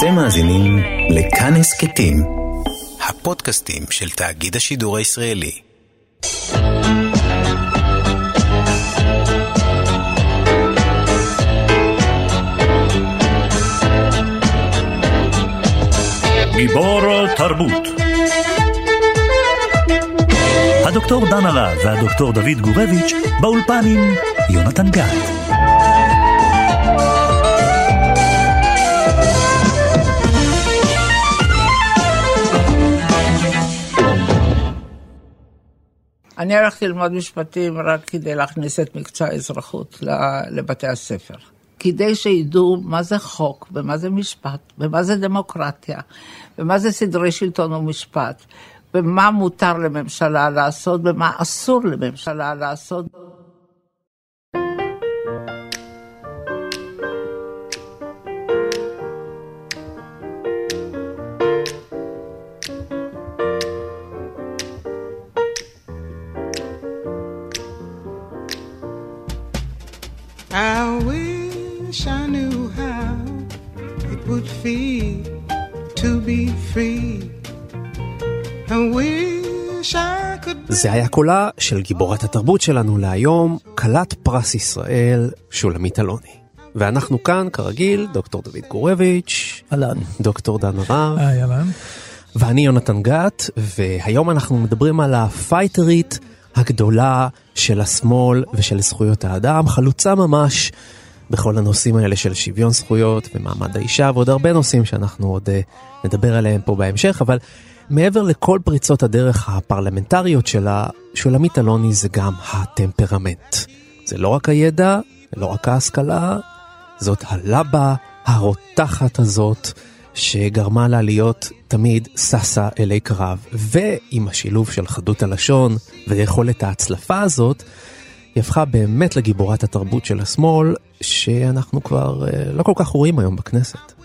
אתם מאזינים לכאן הסכתים, הפודקאסטים של תאגיד השידור הישראלי. גיבור תרבות הדוקטור דנה להב והדוקטור דוד גורביץ' באולפן עם יונתן גת. אני הלכתי ללמוד משפטים רק כדי להכניס את מקצוע האזרחות לבתי הספר. כדי שידעו מה זה חוק, ומה זה משפט, ומה זה דמוקרטיה, ומה זה סדרי שלטון ומשפט, ומה מותר לממשלה לעשות, ומה אסור לממשלה לעשות. זה היה קולה של גיבורת התרבות שלנו להיום, כלת פרס ישראל, שולמית אלוני. ואנחנו כאן, כרגיל, דוקטור דוד גורביץ', אהלן. דוקטור דן הרב, היי, אהלן. ואני יונתן גת, והיום אנחנו מדברים על הפייטרית הגדולה של השמאל ושל זכויות האדם, חלוצה ממש בכל הנושאים האלה של שוויון זכויות ומעמד האישה ועוד הרבה נושאים שאנחנו עוד uh, נדבר עליהם פה בהמשך, אבל מעבר לכל פריצות הדרך הפרלמנטריות שלה, שולמית אלוני זה גם הטמפרמנט. זה לא רק הידע, לא רק ההשכלה, זאת הלבה הרותחת הזאת שגרמה לה להיות תמיד ששה אלי קרב, ועם השילוב של חדות הלשון ויכולת ההצלפה הזאת, היא הפכה באמת לגיבורת התרבות של השמאל, שאנחנו כבר אה, לא כל כך רואים היום בכנסת.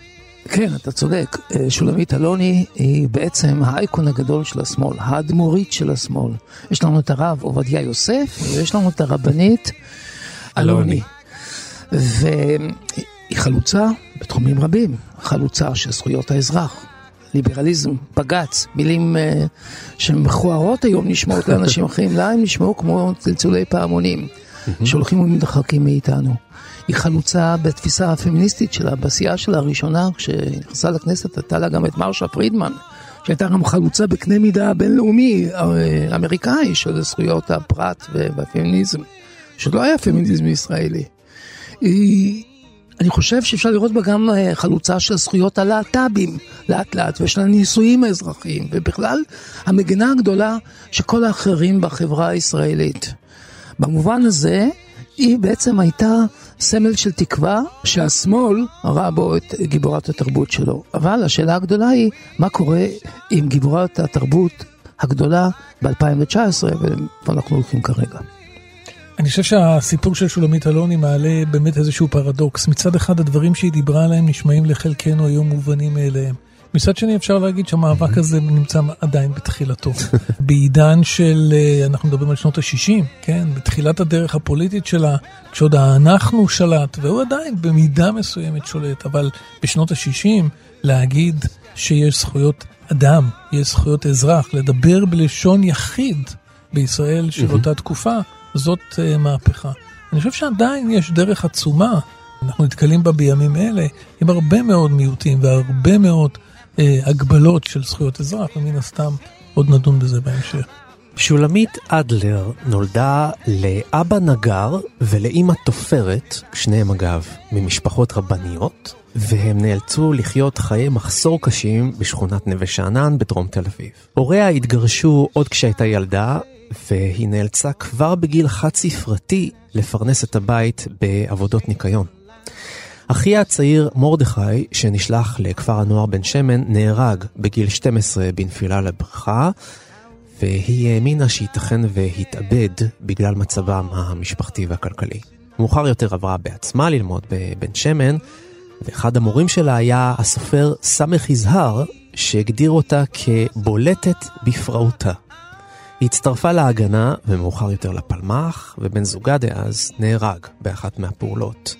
כן, אתה צודק. אה, שולמית אלוני היא בעצם האייקון הגדול של השמאל, האדמו"רית של השמאל. יש לנו את הרב עובדיה יוסף, ויש לנו את הרבנית אלוני. והיא חלוצה בתחומים רבים, חלוצה של זכויות האזרח, ליברליזם, בג"ץ, מילים uh, שמכוערות היום נשמעות לאנשים אחרים, לה הם נשמעו כמו צלצולי פעמונים, שהולכים ומתרחקים מאיתנו. היא חלוצה בתפיסה הפמיניסטית שלה, בעשייה שלה הראשונה, כשנכנסה לכנסת הייתה לה גם את מרשה פרידמן, שהייתה גם חלוצה בקנה מידה בינלאומי אה, אמריקאי של זכויות הפרט והפמיניזם, שלא היה פמיניזם ישראלי. היא, אני חושב שאפשר לראות בה גם אה, חלוצה של זכויות הלהט"בים לאט לאט ושל הנישואים האזרחיים ובכלל המגינה הגדולה של כל האחרים בחברה הישראלית. במובן הזה היא בעצם הייתה סמל של תקווה שהשמאל ראה בו את גיבורת התרבות שלו. אבל השאלה הגדולה היא, מה קורה עם גיבורת התרבות הגדולה ב-2019, ואיפה אנחנו הולכים כרגע. אני חושב שהסיפור של שולמית אלוני מעלה באמת איזשהו פרדוקס. מצד אחד הדברים שהיא דיברה עליהם נשמעים לחלקנו היום מובנים מאליהם. מצד שני אפשר להגיד שהמאבק הזה נמצא עדיין בתחילתו. בעידן של, אה, אנחנו מדברים על שנות ה-60, כן? בתחילת הדרך הפוליטית שלה, כשעוד אנחנו שלט, והוא עדיין במידה מסוימת שולט, אבל בשנות ה-60 להגיד שיש זכויות אדם, יש זכויות אזרח, לדבר בלשון יחיד בישראל של אותה תקופה, זאת uh, מהפכה. אני חושב שעדיין יש דרך עצומה, אנחנו נתקלים בה בימים אלה, עם הרבה מאוד מיעוטים והרבה מאוד אה, הגבלות של זכויות אזרח, ומן הסתם עוד נדון בזה בהמשך. שולמית אדלר נולדה לאבא נגר ולאימא תופרת, שניהם אגב ממשפחות רבניות, והם נאלצו לחיות חיי מחסור קשים בשכונת נווה שאנן בדרום תל אביב. הוריה התגרשו עוד כשהייתה ילדה, והיא נאלצה כבר בגיל חד ספרתי לפרנס את הבית בעבודות ניקיון. אחיה הצעיר מרדכי, שנשלח לכפר הנוער בן שמן, נהרג בגיל 12 בנפילה לבריכה, והיא האמינה שייתכן והתאבד בגלל מצבם המשפחתי והכלכלי. מאוחר יותר עברה בעצמה ללמוד בבן שמן, ואחד המורים שלה היה הסופר סמך יזהר, שהגדיר אותה כבולטת בפרעותה. היא הצטרפה להגנה ומאוחר יותר לפלמ"ח, ובן זוגה דאז נהרג באחת מהפעולות.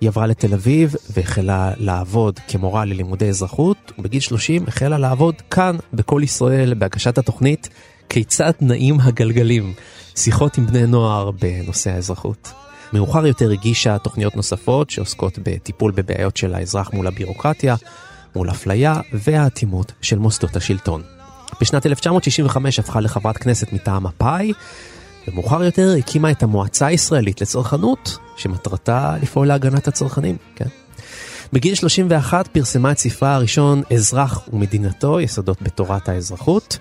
היא עברה לתל אביב והחלה לעבוד כמורה ללימודי אזרחות, ובגיל 30 החלה לעבוד כאן, בכל ישראל, בהגשת התוכנית כיצד נעים הגלגלים, שיחות עם בני נוער בנושא האזרחות. מאוחר יותר הגישה תוכניות נוספות שעוסקות בטיפול בבעיות של האזרח מול הבירוקרטיה, מול אפליה והאטימות של מוסדות השלטון. בשנת 1965 הפכה לחברת כנסת מטעם מפא"י, ומאוחר יותר הקימה את המועצה הישראלית לצרכנות, שמטרתה לפעול להגנת הצרכנים, כן. בגיל 31 פרסמה את ספרה הראשון אזרח ומדינתו, יסודות בתורת האזרחות.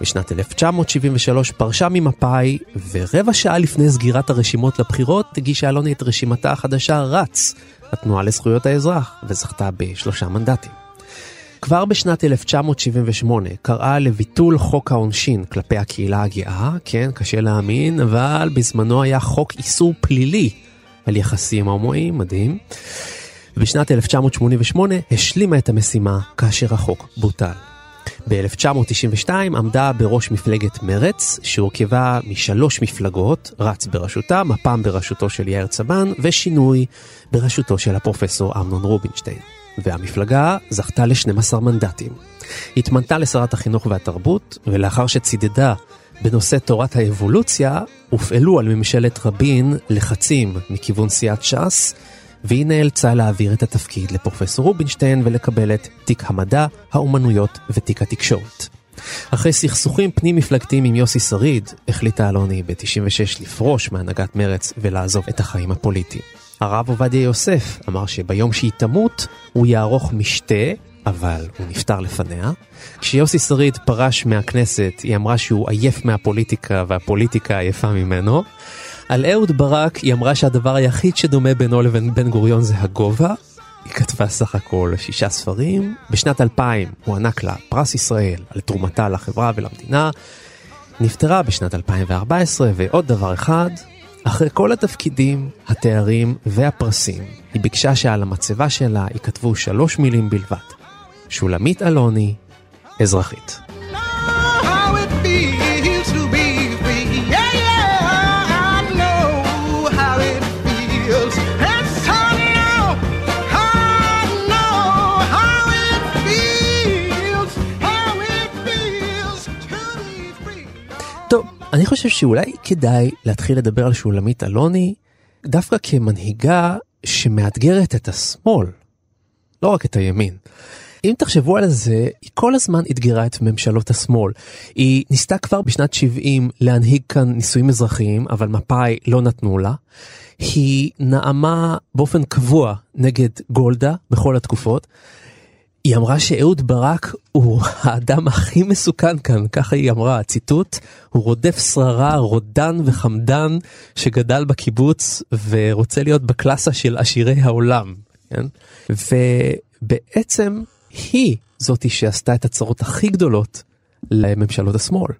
בשנת 1973 פרשה ממפא"י, ורבע שעה לפני סגירת הרשימות לבחירות הגישה אלוני את רשימתה החדשה רץ, התנועה לזכויות האזרח, וזכתה בשלושה מנדטים. כבר בשנת 1978 קראה לביטול חוק העונשין כלפי הקהילה הגאה, כן, קשה להאמין, אבל בזמנו היה חוק איסור פלילי על יחסים הומואיים, מדהים. ובשנת 1988 השלימה את המשימה כאשר החוק בוטל. ב-1992 עמדה בראש מפלגת מרץ, שהורכבה משלוש מפלגות, רץ בראשותה, מפ"ם בראשותו של יאיר צבן, ושינוי בראשותו של הפרופסור אמנון רובינשטיין. והמפלגה זכתה ל-12 מנדטים. התמנתה לשרת החינוך והתרבות, ולאחר שצידדה בנושא תורת האבולוציה, הופעלו על ממשלת רבין לחצים מכיוון סיעת ש"ס, והיא נאלצה להעביר את התפקיד לפרופסור רובינשטיין ולקבל את תיק המדע, האומנויות ותיק התקשורת. אחרי סכסוכים פנים-מפלגתיים עם יוסי שריד, החליטה אלוני ב-96 לפרוש מהנהגת מרץ ולעזוב את החיים הפוליטיים. הרב עובדיה יוסף אמר שביום שהיא תמות, הוא יערוך משתה, אבל הוא נפטר לפניה. כשיוסי שריד פרש מהכנסת, היא אמרה שהוא עייף מהפוליטיקה והפוליטיקה עייפה ממנו. על אהוד ברק היא אמרה שהדבר היחיד שדומה בינו לבין בן גוריון זה הגובה. היא כתבה סך הכל שישה ספרים. בשנת 2000 הוא ענק לה פרס ישראל על תרומתה לחברה ולמדינה. נפטרה בשנת 2014, ועוד דבר אחד, אחרי כל התפקידים, התארים והפרסים, היא ביקשה שעל המצבה שלה ייכתבו שלוש מילים בלבד. שולמית אלוני, אזרחית. אני חושב שאולי כדאי להתחיל לדבר על שולמית אלוני דווקא כמנהיגה שמאתגרת את השמאל, לא רק את הימין. אם תחשבו על זה, היא כל הזמן אתגרה את ממשלות השמאל. היא ניסתה כבר בשנת 70 להנהיג כאן נישואים אזרחיים, אבל מפא"י לא נתנו לה. היא נאמה באופן קבוע נגד גולדה בכל התקופות. היא אמרה שאהוד ברק הוא האדם הכי מסוכן כאן, ככה היא אמרה, ציטוט, הוא רודף שררה, רודן וחמדן שגדל בקיבוץ ורוצה להיות בקלאסה של עשירי העולם, כן? ובעצם היא זאתי שעשתה את הצרות הכי גדולות לממשלות השמאל.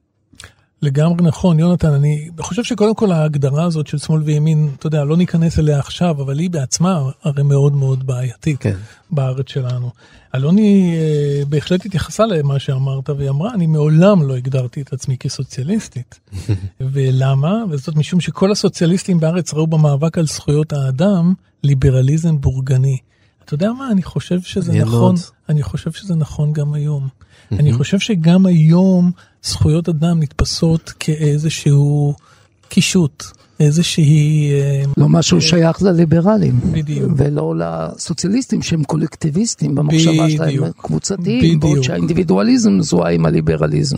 לגמרי נכון, יונתן, אני חושב שקודם כל ההגדרה הזאת של שמאל וימין, אתה יודע, לא ניכנס אליה עכשיו, אבל היא בעצמה הרי מאוד מאוד בעייתית כן. בארץ שלנו. אלוני אה, בהחלט התייחסה למה שאמרת, והיא אמרה, אני מעולם לא הגדרתי את עצמי כסוציאליסטית. ולמה? וזאת משום שכל הסוציאליסטים בארץ ראו במאבק על זכויות האדם ליברליזם בורגני. אתה יודע מה, אני חושב שזה מעניין נכון, מאוד. אני חושב שזה נכון גם היום. אני חושב שגם היום זכויות אדם נתפסות כאיזשהו קישוט, איזושהי... אה, לא משהו שייך לליברלים. בדיוק. ולא לסוציאליסטים שהם קולקטיביסטים במחשבה שלהם. קבוצתיים, בעוד. שהאינדיבידואליזם מזוהה עם הליברליזם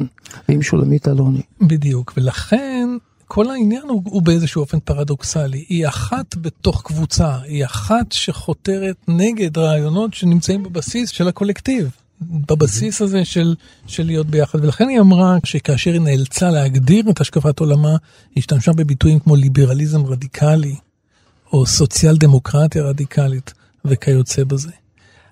ועם שולמית אלוני. בדיוק, ולכן כל העניין הוא, הוא באיזשהו אופן פרדוקסלי. היא אחת בתוך קבוצה, היא אחת שחותרת נגד רעיונות שנמצאים בבסיס של הקולקטיב. בבסיס הזה של, של להיות ביחד, ולכן היא אמרה שכאשר היא נאלצה להגדיר את השקפת עולמה, היא השתמשה בביטויים כמו ליברליזם רדיקלי, או סוציאל דמוקרטיה רדיקלית, וכיוצא בזה.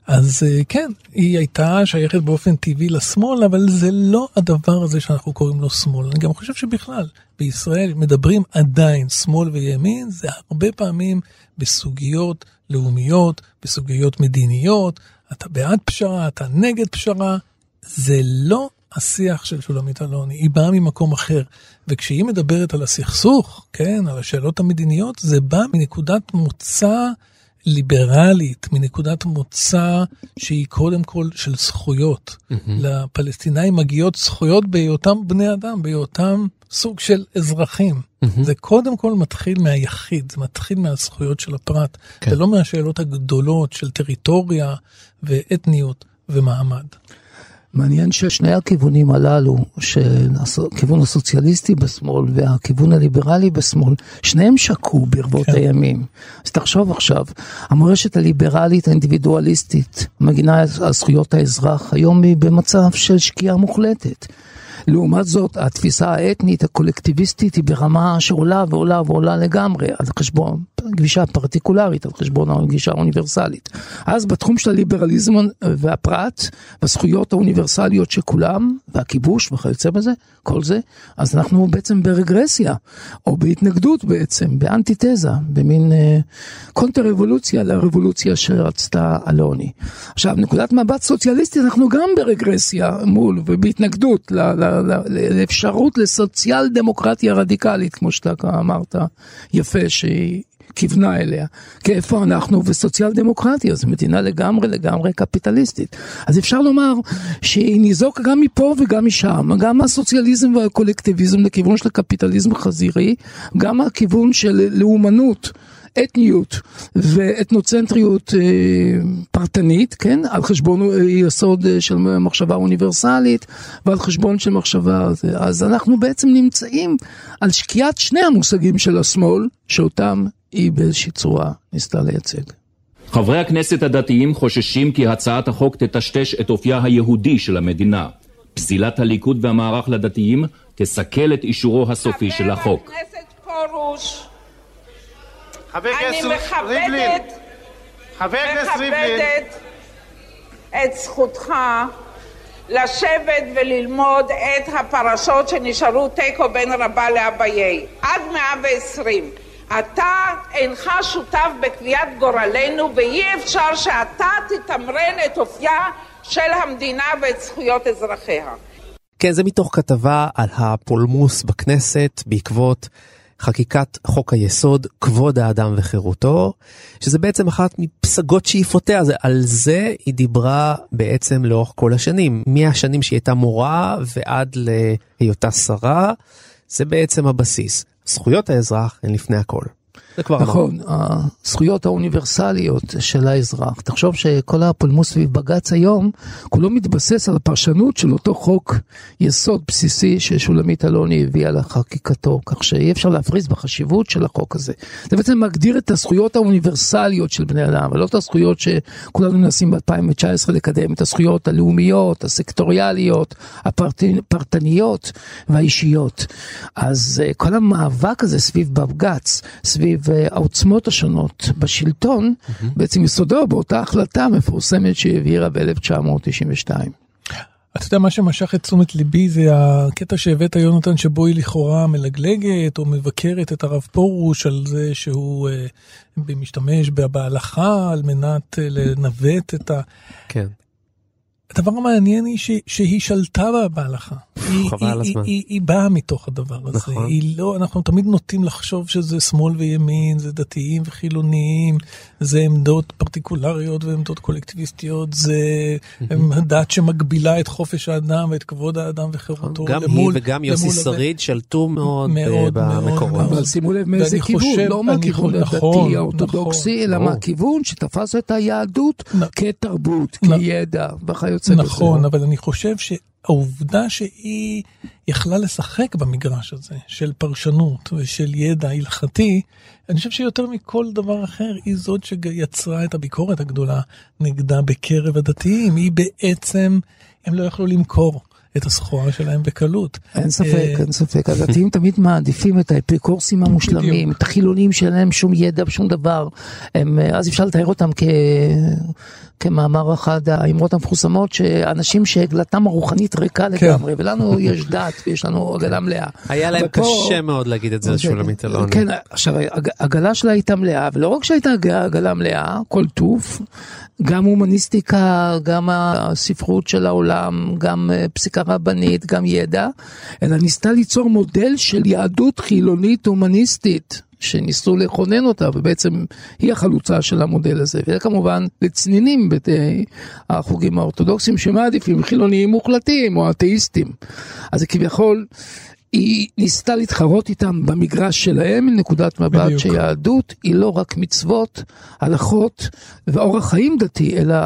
אז אה, כן, היא הייתה שייכת באופן טבעי לשמאל, אבל זה לא הדבר הזה שאנחנו קוראים לו שמאל. אני גם חושב שבכלל, בישראל מדברים עדיין שמאל וימין, זה הרבה פעמים בסוגיות לאומיות, בסוגיות מדיניות, אתה בעד פשרה, אתה נגד פשרה, זה לא השיח של שולמית אלוני, היא באה ממקום אחר. וכשהיא מדברת על הסכסוך, כן, על השאלות המדיניות, זה בא מנקודת מוצא ליברלית, מנקודת מוצא שהיא קודם כל של זכויות. לפלסטינאים מגיעות זכויות בהיותם בני אדם, בהיותם סוג של אזרחים. זה קודם כל מתחיל מהיחיד, זה מתחיל מהזכויות של הפרט, כן. זה לא מהשאלות הגדולות של טריטוריה ואתניות ומעמד. מעניין ששני הכיוונים הללו, הכיוון הסוציאליסטי בשמאל והכיוון הליברלי בשמאל, שניהם שקעו ברבות כן. הימים. אז תחשוב עכשיו, המורשת הליברלית האינדיבידואליסטית, מגינה על זכויות האזרח, היום היא במצב של שקיעה מוחלטת. לעומת זאת, התפיסה האתנית הקולקטיביסטית היא ברמה שעולה ועולה ועולה לגמרי, על חשבון גישה פרטיקולרית, על חשבון הגישה האוניברסלית. אז בתחום של הליברליזם והפרט, והזכויות האוניברסליות של כולם, והכיבוש וכיוצא בזה, כל זה, אז אנחנו בעצם ברגרסיה, או בהתנגדות בעצם, באנטיתזה, במין אה, קונטר רבולוציה לרבולוציה שרצתה אלוני. עכשיו, נקודת מבט סוציאליסטית, אנחנו גם ברגרסיה מול ובהתנגדות ל- ל- לאפשרות לסוציאל דמוקרטיה רדיקלית, כמו שאתה אמרת יפה, שהיא כיוונה אליה. כי איפה אנחנו וסוציאל דמוקרטיה, זו מדינה לגמרי לגמרי קפיטליסטית. אז אפשר לומר שהיא ניזוקה גם מפה וגם משם, גם מהסוציאליזם והקולקטיביזם לכיוון של הקפיטליזם החזירי, גם מהכיוון של לאומנות. אתניות ואתנוצנטריות אה, פרטנית, כן, על חשבון אה, יסוד אה, של מחשבה אוניברסלית ועל חשבון של מחשבה. אז אנחנו בעצם נמצאים על שקיעת שני המושגים של השמאל, שאותם היא באיזושהי צורה ניסתה לייצג. חברי הכנסת הדתיים חוששים כי הצעת החוק תטשטש את אופייה היהודי של המדינה. פסילת הליכוד והמערך לדתיים תסכל את אישורו הסופי של החוק. חבר הכנסת פרוש, אני מכבדת, את זכותך לשבת וללמוד את הפרשות שנשארו תיקו בין רבה לאביי, עד 120. אתה אינך שותף בקביעת גורלנו ואי אפשר שאתה תתמרן את אופייה של המדינה ואת זכויות אזרחיה. כן, זה מתוך כתבה על הפולמוס בכנסת בעקבות חקיקת חוק היסוד כבוד האדם וחירותו, שזה בעצם אחת מפסגות שאיפותיה, על זה היא דיברה בעצם לאורך כל השנים, מהשנים שהיא הייתה מורה ועד להיותה שרה, זה בעצם הבסיס. זכויות האזרח הן לפני הכל. זה כבר. נכון, הזכויות האוניברסליות של האזרח. תחשוב שכל הפולמוס סביב בג"ץ היום, כולו מתבסס על הפרשנות של אותו חוק יסוד בסיסי ששולמית אלוני הביאה לחקיקתו, כך שאי אפשר להפריז בחשיבות של החוק הזה. זה בעצם מגדיר את הזכויות האוניברסליות של בני אדם, ולא את הזכויות שכולנו מנסים ב-2019 לקדם, את הזכויות הלאומיות, הסקטוריאליות, הפרטניות והאישיות. אז אה, כל המאבק הזה סביב בג"ץ, סביב אה, העוצמות השונות בשלטון, בעצם יסודו באותה החלטה מפורסמת שהעבירה ב-1992. אתה יודע, מה שמשך את תשומת ליבי זה הקטע שהבאת יונתן, שבו היא לכאורה מלגלגת או מבקרת את הרב פרוש על זה שהוא אה, משתמש בה- בהלכה על מנת אה, לנווט את ה... כן. הדבר המעניין היא ש, שהיא שלטה בה בהלכה. היא, חבל על היא, הזמן. היא, היא, היא באה מתוך הדבר הזה. נכון. היא לא, אנחנו תמיד נוטים לחשוב שזה שמאל וימין, זה דתיים וחילוניים, זה עמדות פרטיקולריות ועמדות קולקטיביסטיות, זה דת שמגבילה את חופש האדם ואת כבוד האדם וחירותו. גם היא למול- וגם יוסי. שריד שלטו מאוד, מאוד, אה, מאוד, במקורות. אבל שימו לב מאיזה כיוון, חושב- לא מהכיוון חושב- נכון, הדתי האורתודוקסי, אלא ברור. מהכיוון שתפס את היהדות נ- כתרבות, נ- כידע וכיוצא בזה. נכון, אבל אני חושב שהעובדה שהיא יכלה לשחק במגרש הזה של פרשנות ושל ידע הלכתי, אני חושב שיותר מכל דבר אחר, היא זאת שיצרה את הביקורת הגדולה נגדה בקרב הדתיים. היא בעצם, הם לא יכלו למכור את הסחורה שלהם בקלות. אין ספק, אה, אין ספק. הדתיים תמיד מעדיפים את האפיקורסים המושלמים, את החילונים שאין להם שום ידע ושום דבר. הם, אה, אז אפשר לתאר אותם כ... כמאמר אחד האמרות המפורסמות, שאנשים שעגלתם הרוחנית ריקה כן. לגמרי, ולנו יש דת ויש לנו עגלה מלאה. היה להם קשה מאוד להגיד את זה לשולמית אלוני. כן, עכשיו, העגלה שלה הייתה מלאה, ולא רק שהייתה עגלה מלאה, כל טוב, גם הומניסטיקה, גם הספרות של העולם, גם אה, פסיקה רבנית, גם ידע, אלא ניסתה ליצור מודל של יהדות חילונית הומניסטית. שניסו לכונן אותה, ובעצם היא החלוצה של המודל הזה. וכמובן, לצנינים בתי החוגים האורתודוקסיים שמעדיפים חילוניים מוחלטים או אתאיסטים. אז זה כביכול... היא ניסתה להתחרות איתם במגרש שלהם מנקודת מבט בדיוק. שיהדות היא לא רק מצוות, הלכות ואורח חיים דתי, אלא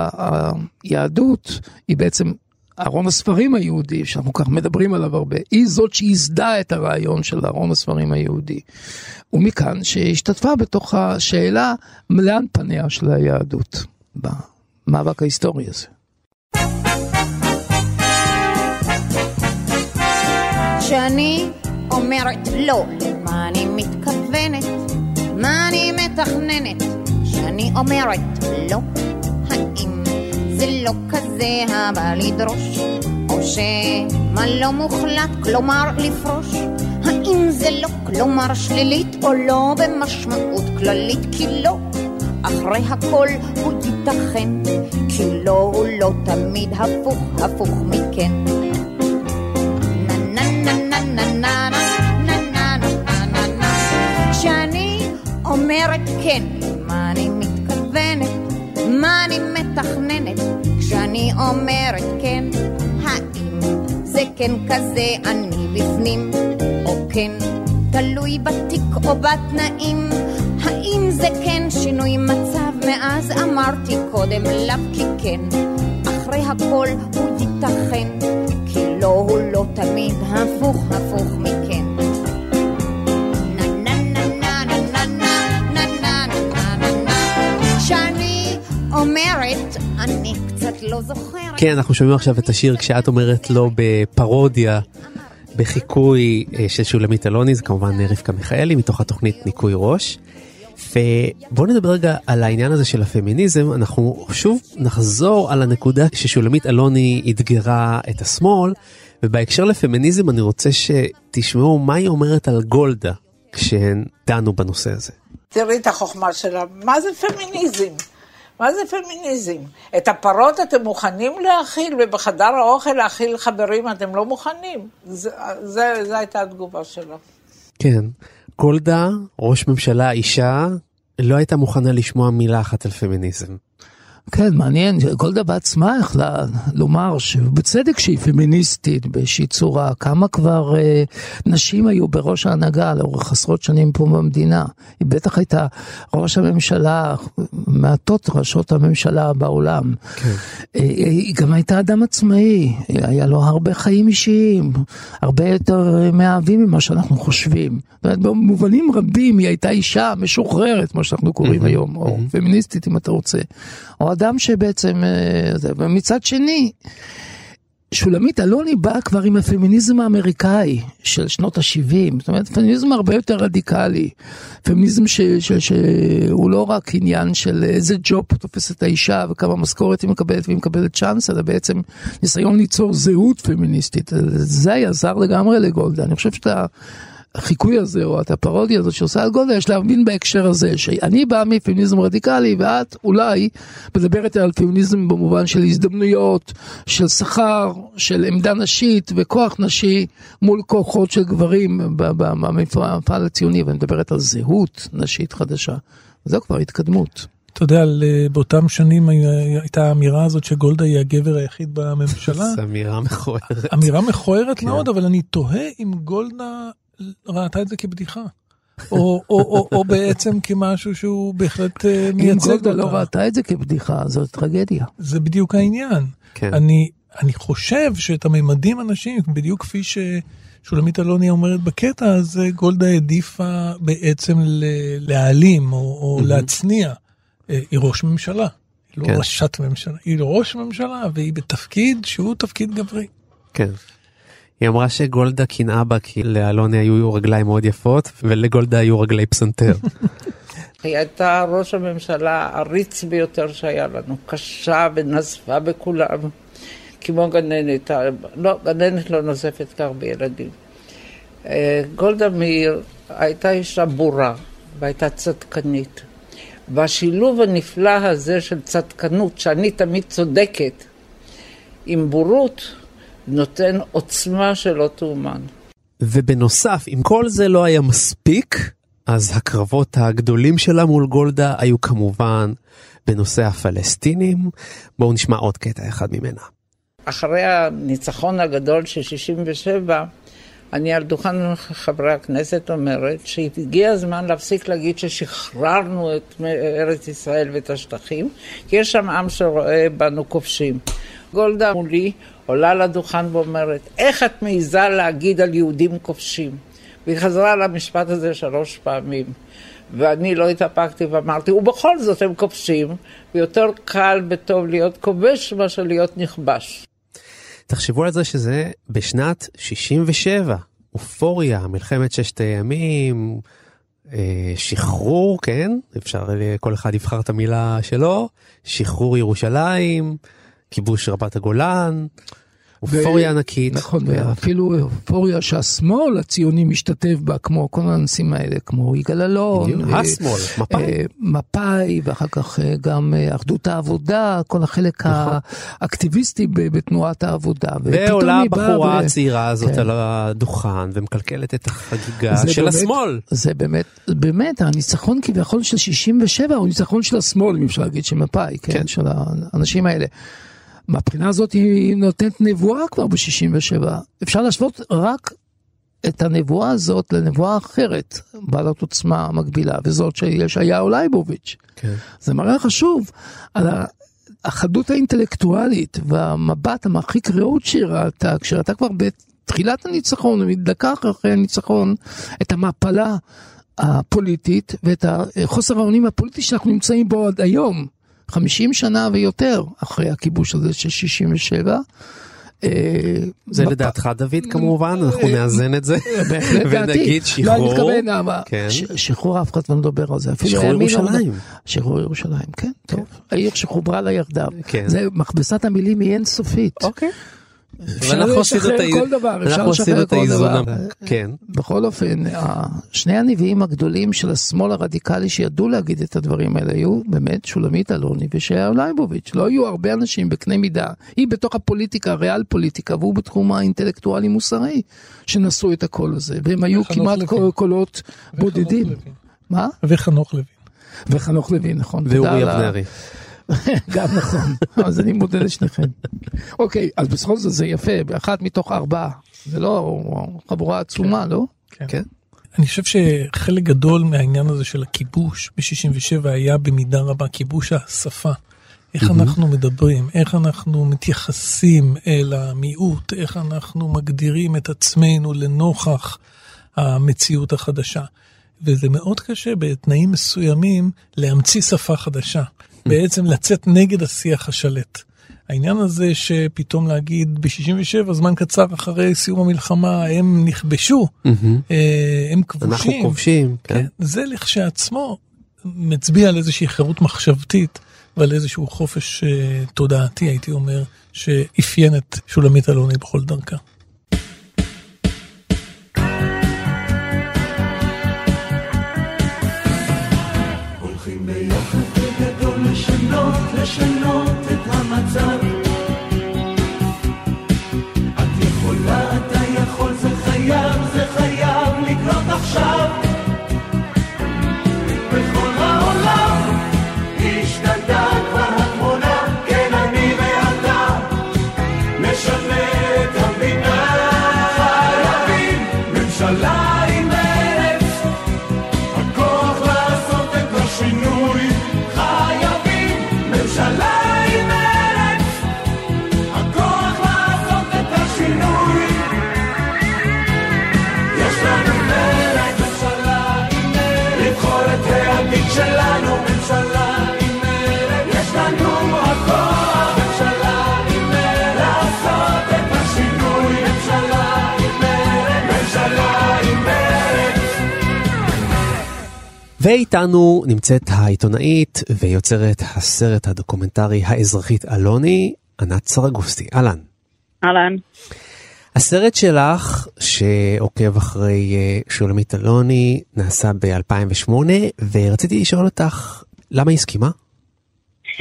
היהדות היא בעצם ארון הספרים היהודי, שאנחנו כך מדברים עליו הרבה, היא זאת שייסדה את הרעיון של ארון הספרים היהודי. ומכאן שהשתתפה בתוך השאלה לאן פניה של היהדות במאבק ההיסטורי הזה. כשאני אומרת לא, למה אני מתכוונת? מה אני מתכננת? כשאני אומרת לא, האם זה לא כזה הבא לדרוש? או שמא לא מוחלט, כלומר לפרוש? האם זה לא כלומר שלילית או לא במשמעות כללית? כי לא, אחרי הכל הוא ייתכן, כי לא הוא לא תמיד הפוך, הפוך מכן. אומרת כן, מה אני מתכוונת? מה אני מתכננת? כשאני אומרת כן, האם זה כן כזה אני בפנים? או כן, תלוי בתיק או בתנאים? האם זה כן שינוי מצב מאז אמרתי קודם לאו כי כן? אחרי הכל הוא ייתכן, כי לא הוא לא תמיד הפוך הפוך מכן. אומרת, אני קצת לא זוכרת. כן, אנחנו שומעים עכשיו את השיר כשאת אומרת לא בפרודיה, בחיקוי אה, של שולמית אלוני, זה כמובן אה, רבקה מיכאלי מתוך התוכנית ניקוי ראש. ובואו נדבר רגע על העניין הזה של הפמיניזם, אנחנו שוב נחזור על הנקודה ששולמית אלוני אתגרה את השמאל, ובהקשר לפמיניזם אני רוצה שתשמעו מה היא אומרת על גולדה כשהן דנו בנושא הזה. תראי את החוכמה שלה, מה זה פמיניזם? מה זה פמיניזם? את הפרות אתם מוכנים להאכיל, ובחדר האוכל להאכיל חברים אתם לא מוכנים. זה הייתה התגובה שלה. כן, גולדה, ראש ממשלה אישה, לא הייתה מוכנה לשמוע מילה אחת על פמיניזם. כן, מעניין, גולדה בעצמה יכלה לומר שבצדק שהיא פמיניסטית באיזושהי צורה, כמה כבר אה, נשים היו בראש ההנהגה לאורך עשרות שנים פה במדינה. היא בטח הייתה ראש הממשלה, מעטות ראשות הממשלה בעולם. כן. אה, היא גם הייתה אדם עצמאי, היה לו הרבה חיים אישיים, הרבה יותר אה, מאהבים ממה שאנחנו חושבים. במובנים רבים היא הייתה אישה משוחררת, מה שאנחנו קוראים היום, או פמיניסטית אם אתה רוצה. או אדם שבעצם, אה, ומצד שני, שולמית אלוני באה כבר עם הפמיניזם האמריקאי של שנות ה-70, זאת אומרת פמיניזם הרבה יותר רדיקלי, פמיניזם שהוא לא רק עניין של איזה ג'וב תופסת האישה וכמה משכורת היא מקבלת והיא מקבלת צ'אנס, אלא בעצם ניסיון ליצור זהות פמיניסטית, זה היה זר לגמרי לגולדה, אני חושב שאתה... החיקוי הזה או את הפרודיה הזאת שעושה על גולדה יש להבין בהקשר הזה שאני בא מפמיניזם רדיקלי ואת אולי מדברת על פמיניזם במובן של הזדמנויות, של שכר, של עמדה נשית וכוח נשי מול כוחות של גברים במפעל הציוני ואני מדברת על זהות נשית חדשה. זו כבר התקדמות. אתה יודע, באותם שנים הייתה האמירה הזאת שגולדה היא הגבר היחיד בממשלה. זו אמירה מכוערת. אמירה מכוערת כן. מאוד, אבל אני תוהה אם גולדה ראתה את זה כבדיחה. או, או, או, או בעצם כמשהו שהוא בהחלט אה, אם מייצג גולדה אותה. לא ראתה את זה כבדיחה זו טרגדיה. זה בדיוק העניין. כן. אני, אני חושב שאת הממדים הנשיים, בדיוק כפי ששולמית אלוני אומרת בקטע הזה, גולדה העדיפה בעצם ל- להעלים או, או להצניע. אה, היא ראש ממשלה, היא לא כן. ראשת ממשלה, היא ראש ממשלה והיא בתפקיד שהוא תפקיד גברי. כן. היא אמרה שגולדה קנאה בה כי לאלוני היו רגליים מאוד יפות ולגולדה היו רגלי פסנתר. היא הייתה ראש הממשלה העריץ ביותר שהיה לנו, קשה ונזפה בכולם, כמו גננת, לא, גננת לא נוזפת כך בילדים. אה, גולדה מאיר הייתה אישה בורה והייתה צדקנית. והשילוב הנפלא הזה של צדקנות, שאני תמיד צודקת, עם בורות, נותן עוצמה שלא תאומן. ובנוסף, אם כל זה לא היה מספיק, אז הקרבות הגדולים שלה מול גולדה היו כמובן בנושא הפלסטינים. בואו נשמע עוד קטע אחד ממנה. אחרי הניצחון הגדול של 67, אני על דוכן חברי הכנסת אומרת שהגיע הזמן להפסיק להגיד ששחררנו את ארץ ישראל ואת השטחים, כי יש שם עם שרואה בנו כובשים. גולדה מולי עולה לדוכן ואומרת, איך את מעיזה להגיד על יהודים כובשים? והיא חזרה על המשפט הזה שלוש פעמים. ואני לא התאפקתי ואמרתי, ובכל זאת הם כובשים, ויותר קל וטוב להיות כובש מאשר להיות נכבש. תחשבו על זה שזה בשנת 67, אופוריה, מלחמת ששת הימים, אה, שחרור, כן? אפשר, אה, כל אחד יבחר את המילה שלו, שחרור ירושלים, כיבוש רבת הגולן, אופוריה ענקית. נכון, ואפילו אופוריה שהשמאל הציוני משתתף בה, כמו כל הנושאים האלה, כמו יגאל אלון. בדיוק, אה, השמאל, מפא"י. אה, מפא"י, ואחר כך אה, גם אחדות העבודה, כל החלק נכון. האקטיביסטי בתנועת העבודה. ועולה הבחורה ו- הצעירה הזאת כן. על הדוכן ומקלקלת את החגיגה זה של באמת- השמאל. זה באמת, באמת, הניצחון כביכול של 67 הוא ניצחון של השמאל, אם אפשר להגיד, של מפא"י, כן, כן. של האנשים האלה. מהבחינה הזאת היא נותנת נבואה כבר ב-67. אפשר להשוות רק את הנבואה הזאת לנבואה אחרת, בעלת עוצמה מקבילה, וזאת של ישעיהו לייבוביץ'. כן. זה מראה חשוב על החדות האינטלקטואלית והמבט המרחיק ראות שהיא ראתה, כשראתה כבר בתחילת הניצחון, דקה אחרי הניצחון, את המפלה הפוליטית ואת החוסר האונים הפוליטי שאנחנו נמצאים בו עד היום, 50 שנה ויותר אחרי הכיבוש הזה של 67. אה, זה לדעתך דוד כמובן, אנחנו נאזן את זה. ונגיד לא, אני שחרור. מתכוון, כן. שחרור אף אחד לא מדבר על זה. אפילו שחרור לא ירושלים. שחרור ירושלים, כן, טוב. העיר שחוברה לה יחדיו. כן. זה מכבסת המילים היא אינסופית. אוקיי. ואנחנו עשינו לשחרר את האיזון- כל דבר, אפשר אנחנו לשחרר את כל האיזון. דבר. כן. בכל אופן, שני הנביאים הגדולים של השמאל הרדיקלי שידעו להגיד את הדברים האלה היו באמת שולמית אלוני וישעיהו לייבוביץ'. לא היו הרבה אנשים בקנה מידה. היא בתוך הפוליטיקה, ריאל פוליטיקה, והוא בתחום האינטלקטואלי מוסרי, שנשאו את הקול הזה. והם היו כמעט קולות בודדים. מה? וחנוך לוין. וחנוך לוין, נכון. ואורי אבנרי. גם נכון, אז אני מודה לשניכם. אוקיי, אז בכל זאת זה יפה, באחת מתוך ארבעה. זה לא חבורה עצומה, לא? כן. אני חושב שחלק גדול מהעניין הזה של הכיבוש ב-67 היה במידה רבה כיבוש השפה. איך אנחנו מדברים, איך אנחנו מתייחסים אל המיעוט, איך אנחנו מגדירים את עצמנו לנוכח המציאות החדשה. וזה מאוד קשה בתנאים מסוימים להמציא שפה חדשה, בעצם לצאת נגד השיח השלט. העניין הזה שפתאום להגיד ב-67, זמן קצר אחרי סיום המלחמה, הם נכבשו, אה, הם כבושים. אנחנו כובשים, כן. זה לכשעצמו מצביע על איזושהי חירות מחשבתית ועל איזשהו חופש אה, תודעתי, הייתי אומר, שאפיין את שולמית אלוני בכל דרכה. לשנות, את המצב. ואיתנו נמצאת העיתונאית ויוצרת הסרט הדוקומנטרי האזרחית אלוני, ענת סרגוסטי. אהלן. אהלן. הסרט שלך, שעוקב אחרי אה, שולמית אלוני, נעשה ב-2008, ורציתי לשאול אותך, למה היא הסכימה?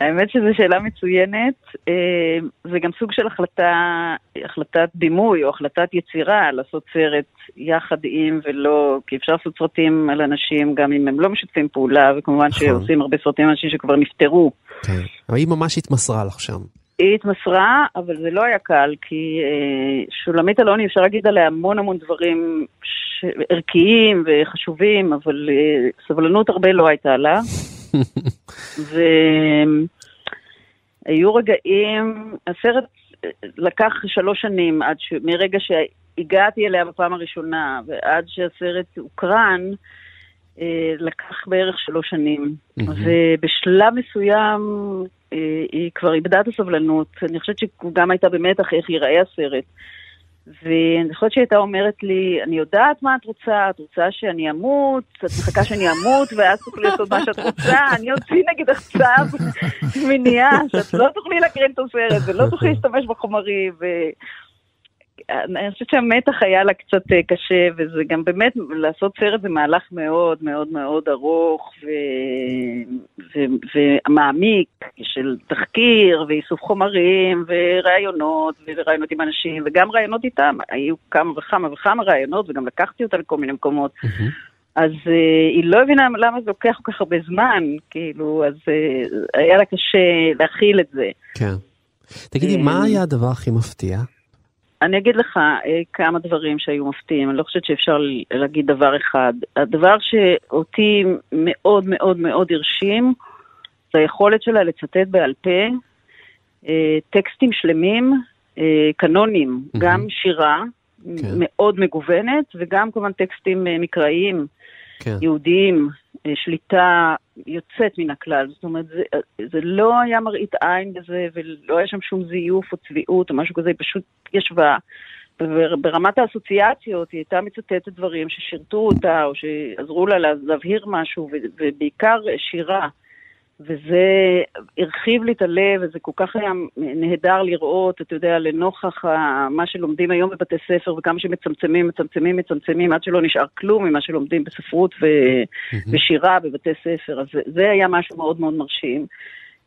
האמת שזו שאלה מצוינת. אה, זה גם סוג של החלטה, החלטת דימוי או החלטת יצירה לעשות סרט יחד עם ולא, כי אפשר לעשות סרטים על אנשים גם אם הם לא משתפים פעולה, וכמובן נכון. שעושים הרבה סרטים על אנשים שכבר נפטרו. כן. אבל היא ממש התמסרה לך שם. היא התמסרה, אבל זה לא היה קל, כי אה, שולמית אלוני, אפשר להגיד עליה המון המון דברים ש... ערכיים וחשובים, אבל אה, סבלנות הרבה לא הייתה לה. והיו רגעים, הסרט לקח שלוש שנים עד ש... מרגע שהגעתי אליה בפעם הראשונה ועד שהסרט הוקרן, אה, לקח בערך שלוש שנים. ובשלב מסוים אה, היא כבר איבדה את הסבלנות. אני חושבת שהיא גם הייתה במתח איך ייראה הסרט. ואני חושבת שהיא הייתה אומרת לי, אני יודעת מה את רוצה, את רוצה שאני אמות, את מחכה שאני אמות, ואז תוכלי לעשות מה שאת רוצה, אני אוציא נגדך צו מניעה, שאת לא תוכלי להקרין את הסרט, ולא תוכלי להשתמש בחומרים, ו... אני חושבת שהמתח היה לה קצת אה, קשה, וזה גם באמת, לעשות סרט זה מהלך מאוד מאוד מאוד ארוך ו... ו... ומעמיק של תחקיר ואיסוף חומרים וראיונות וראיונות עם אנשים וגם ראיונות איתם, היו כמה וכמה וכמה ראיונות וגם לקחתי אותה לכל מיני מקומות. אז uh, היא לא הבינה למה זה לוקח כל כך הרבה זמן, כאילו, אז uh, היה לה קשה להכיל את זה. כן. תגידי, מה היה הדבר הכי מפתיע? אני אגיד לך אה, כמה דברים שהיו מפתיעים, אני לא חושבת שאפשר להגיד דבר אחד. הדבר שאותי מאוד מאוד מאוד הרשים, זה היכולת שלה לצטט בעל פה אה, טקסטים שלמים, אה, קנונים, Mhm. גם שירה כן. מאוד מגוונת, וגם כמובן טקסטים מקראיים, כן. יהודיים, שליטה יוצאת מן הכלל. זאת אומרת, זה, זה לא היה מראית עין בזה, ולא היה שם שום זיוף או צביעות או משהו כזה, היא פשוט ישבה. בר- ברמת האסוציאציות היא הייתה מצטטת דברים ששירתו אותה, או שעזרו לה לה- להבהיר משהו, ובעיקר שירה. וזה הרחיב לי את הלב, וזה כל כך היה נהדר לראות, אתה יודע, לנוכח מה שלומדים היום בבתי ספר, וכמה שמצמצמים, מצמצמים, מצמצמים, עד שלא נשאר כלום ממה שלומדים בספרות ו- ושירה בבתי ספר. אז זה, היה משהו מאוד מאוד מרשים.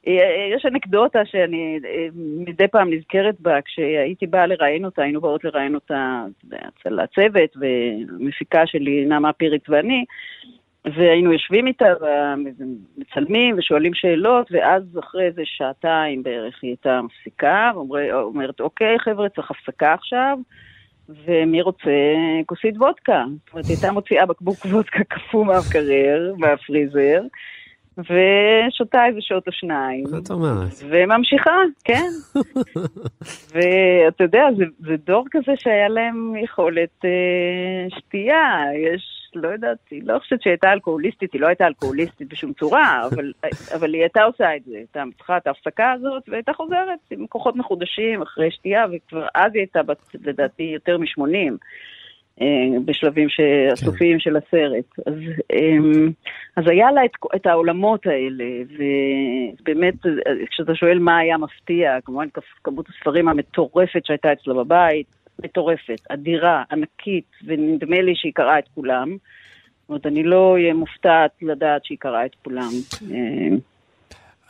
אה, יש אנקדוטה שאני אה, מדי פעם נזכרת בה, כשהייתי באה לראיין אותה, היינו באות לראיין אותה אתה יודע, אצל הצוות, ומפיקה שלי, נעמה פיריץ ואני, והיינו יושבים איתה ומצלמים ושואלים שאלות, ואז אחרי איזה שעתיים בערך היא הייתה מפסיקה, ואומרת, אוקיי חבר'ה, צריך הפסקה עכשיו, ומי רוצה כוסית וודקה? זאת אומרת, היא הייתה מוציאה בקבוק וודקה קפוא מהמקרר, מהפריזר, ושותה איזה שעות או שניים. מה את אומרת? וממשיכה, כן. ואתה יודע, זה, זה דור כזה שהיה להם יכולת אה, שתייה. יש, לא יודעת, היא לא חושבת שהיא הייתה אלכוהוליסטית, היא לא הייתה אלכוהוליסטית בשום צורה, אבל, אבל היא הייתה עושה את זה. הייתה צריכה את ההפסקה הזאת, והייתה חוזרת עם כוחות מחודשים אחרי שתייה, וכבר אז היא הייתה, בת, לדעתי, יותר מ-80. אה, בשלבים ש- הסופיים של הסרט. אז, אמ, אז היה לה את, את העולמות האלה, ובאמת, כשאתה שואל מה היה מפתיע, כמובן כמות הספרים המטורפת שהייתה אצלה בבית, מטורפת, אדירה, ענקית, ונדמה לי שהיא קראה את כולם. זאת אומרת, אני לא אהיה מופתעת לדעת שהיא קראה את כולם. אה,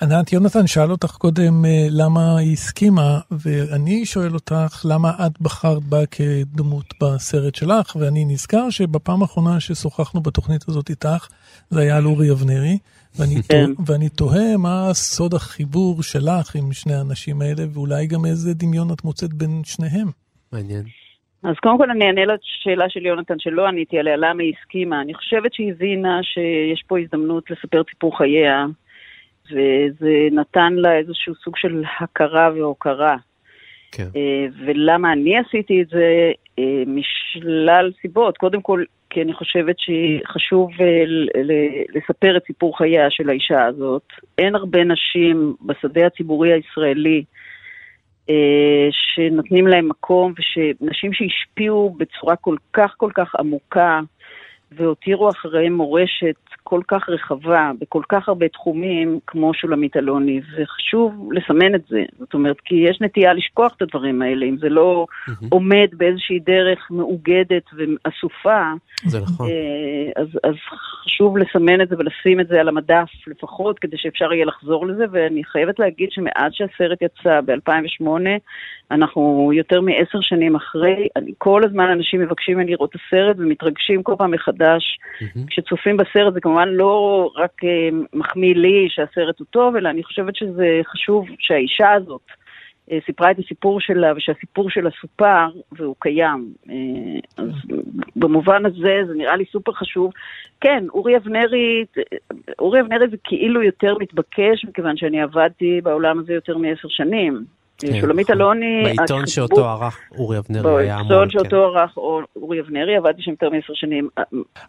ענת, יונתן שאל אותך קודם אה, למה היא הסכימה, ואני שואל אותך למה את בחרת בה כדמות בסרט שלך, ואני נזכר שבפעם האחרונה ששוחחנו בתוכנית הזאת איתך, זה היה על אורי אבנרי, ואני, כן. תוה, ואני תוהה מה סוד החיבור שלך עם שני האנשים האלה, ואולי גם איזה דמיון את מוצאת בין שניהם. מעניין. אז קודם כל אני אענה לשאלה של יונתן שלא עניתי עליה, למה היא הסכימה. אני חושבת שהיא הבינה שיש פה הזדמנות לספר את סיפור חייה, וזה נתן לה איזשהו סוג של הכרה והוקרה. כן. אה, ולמה אני עשיתי את זה? אה, משלל סיבות. קודם כל, כי אני חושבת שחשוב אה, לספר את סיפור חייה של האישה הזאת. אין הרבה נשים בשדה הציבורי הישראלי שנותנים להם מקום, ונשים שהשפיעו בצורה כל כך כל כך עמוקה והותירו אחריהם מורשת כל כך רחבה בכל כך הרבה תחומים כמו שולמית אלוני, וחשוב לסמן את זה. זאת אומרת, כי יש נטייה לשכוח את הדברים האלה, אם זה לא עומד באיזושהי דרך מאוגדת ואסופה, זה נכון. אה, אז, אז חשוב לסמן את זה ולשים את זה על המדף לפחות, כדי שאפשר יהיה לחזור לזה, ואני חייבת להגיד שמאז שהסרט יצא ב-2008, אנחנו יותר מעשר שנים אחרי, אני, כל הזמן אנשים מבקשים ממני לראות את הסרט ומתרגשים כל פעם מחדש. כשצופים בסרט זה כמובן לא רק אה, מחמיא לי שהסרט הוא טוב, אלא אני חושבת שזה חשוב שהאישה הזאת אה, סיפרה את הסיפור שלה ושהסיפור שלה סופר והוא קיים. אה, אז במובן הזה זה נראה לי סופר חשוב. כן, אורי אבנרי, אורי אבנרי זה כאילו יותר מתבקש, מכיוון שאני עבדתי בעולם הזה יותר מעשר שנים. כן, שולמית. אלוני, בעיתון שאותו ערך אורי אבנרי היה המון. בעיתון כן. שאותו ערך אורי אבנרי, עבדתי שם יותר מעשר שנים.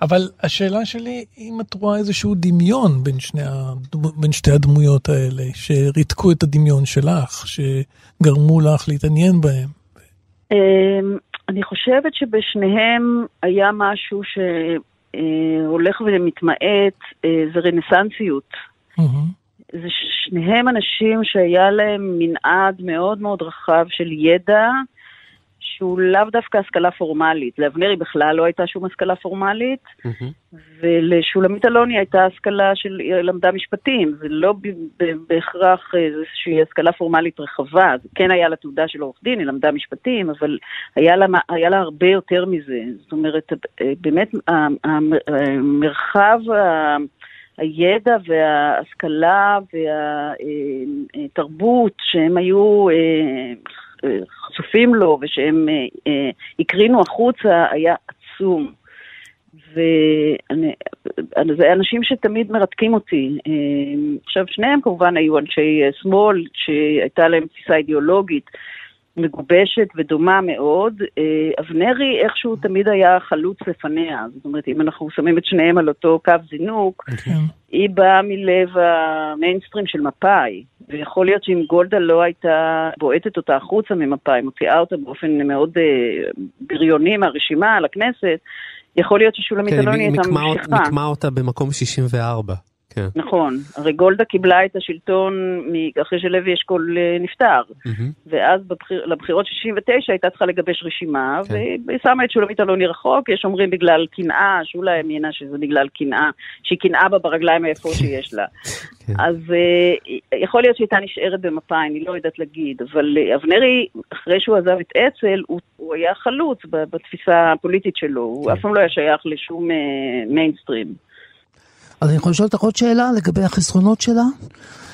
אבל השאלה שלי, אם את רואה איזשהו דמיון בין, שני הדמו, בין שתי הדמויות האלה, שריתקו את הדמיון שלך, שגרמו לך להתעניין בהם. אמ, אני חושבת שבשניהם היה משהו שהולך ומתמעט, אה, זה רנסנסיות. זה שניהם אנשים שהיה להם מנעד מאוד מאוד רחב של ידע, שהוא לאו דווקא השכלה פורמלית. לאבנרי בכלל לא הייתה שום השכלה פורמלית, ולשולמית אלוני הייתה השכלה של, היא למדה משפטים, זה לא בהכרח אה, איזושהי השכלה פורמלית רחבה, זה כן היה לה תעודה של עורך דין, היא למדה משפטים, אבל היה לה, היה לה הרבה יותר מזה. זאת אומרת, אה, באמת המרחב, ה- הידע וההשכלה והתרבות שהם היו אה, חשופים לו ושהם אה, אה, הקרינו החוצה היה עצום. וזה אנשים שתמיד מרתקים אותי. עכשיו, שניהם כמובן היו אנשי שמאל, שהייתה להם תפיסה אידיאולוגית מגובשת ודומה מאוד. אה, אבנרי איכשהו תמיד היה חלוץ לפניה. זאת אומרת, אם אנחנו שמים את שניהם על אותו קו זינוק, היא באה מלב המיינסטרים של מפא"י, ויכול להיות שאם גולדה לא הייתה בועטת אותה החוצה ממפא"י, מוציאה אותה באופן מאוד אה, בריוני מהרשימה לכנסת, יכול להיות ששולמית כן, אלוני הייתה ממשיכה. מיקמה אותה במקום 64. כן. נכון, הרי גולדה קיבלה את השלטון אחרי שלוי אשכול אה, נפטר, ואז בבחיר, לבחירות 69 הייתה צריכה לגבש רשימה, כן. והיא שמה את שולמית אלוני רחוק, יש אומרים בגלל קנאה, שאולי האמינה שזה בגלל קנאה, שהיא קנאה בה ברגליים היפות שיש לה. כן. אז אה, יכול להיות שהיא הייתה נשארת במפא"י, אני לא יודעת להגיד, אבל אה, אבנרי, אחרי שהוא עזב את אצ"ל, הוא, הוא היה חלוץ בתפיסה הפוליטית שלו, הוא כן. אף פעם לא היה שייך לשום מיינסטרים. אז אני יכול לשאול אותך עוד שאלה לגבי החסרונות שלה?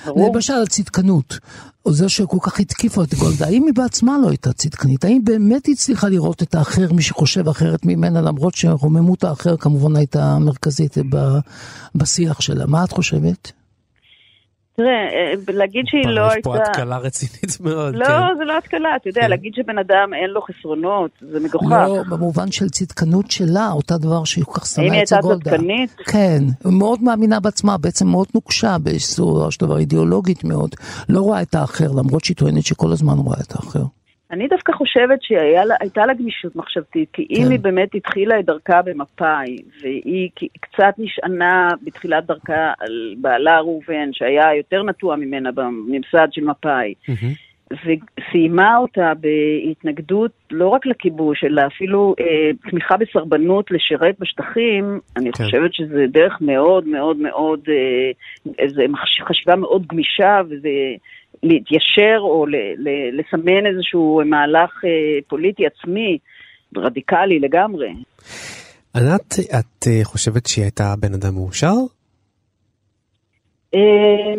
ברור. למשל על צדקנות, או זה שכל כך התקיפה את גולדה, האם היא בעצמה לא הייתה צדקנית? האם באמת היא הצליחה לראות את האחר, מי שחושב אחרת ממנה, למרות שרוממות האחר כמובן הייתה מרכזית בשיח שלה? מה את חושבת? תראה, אה, להגיד שהיא לא יש הייתה... פה התקלה רצינית מאוד. לא, כן. זה לא התקלה, אתה יודע, להגיד שבן אדם אין לו חסרונות, זה מגוחך. לא, במובן של צדקנות שלה, אותה דבר שהיא כל כך האם שנאה היא אצל הייתה גולדה. צדקנית? כן, היא מאוד מאמינה בעצמה, בעצם מאוד נוקשה של דבר אידיאולוגית מאוד. לא רואה את האחר, למרות שהיא טוענת שכל הזמן רואה את האחר. אני דווקא חושבת שהייתה לה גמישות מחשבתית, כי אם כן. היא באמת התחילה את דרכה במפא"י, והיא קצת נשענה בתחילת דרכה על בעלה ראובן, שהיה יותר נטוע ממנה בממסד של מפא"י, וסיימה אותה בהתנגדות לא רק לכיבוש, אלא אפילו אה, תמיכה בסרבנות לשרת בשטחים, אני כן. חושבת שזה דרך מאוד מאוד מאוד, אה, מחש- חשיבה מאוד גמישה, וזה להתיישר או ל, ל, לסמן איזשהו מהלך אה, פוליטי עצמי, רדיקלי לגמרי. ענת, את אה, חושבת שהיא הייתה בן אדם מאושר? אה,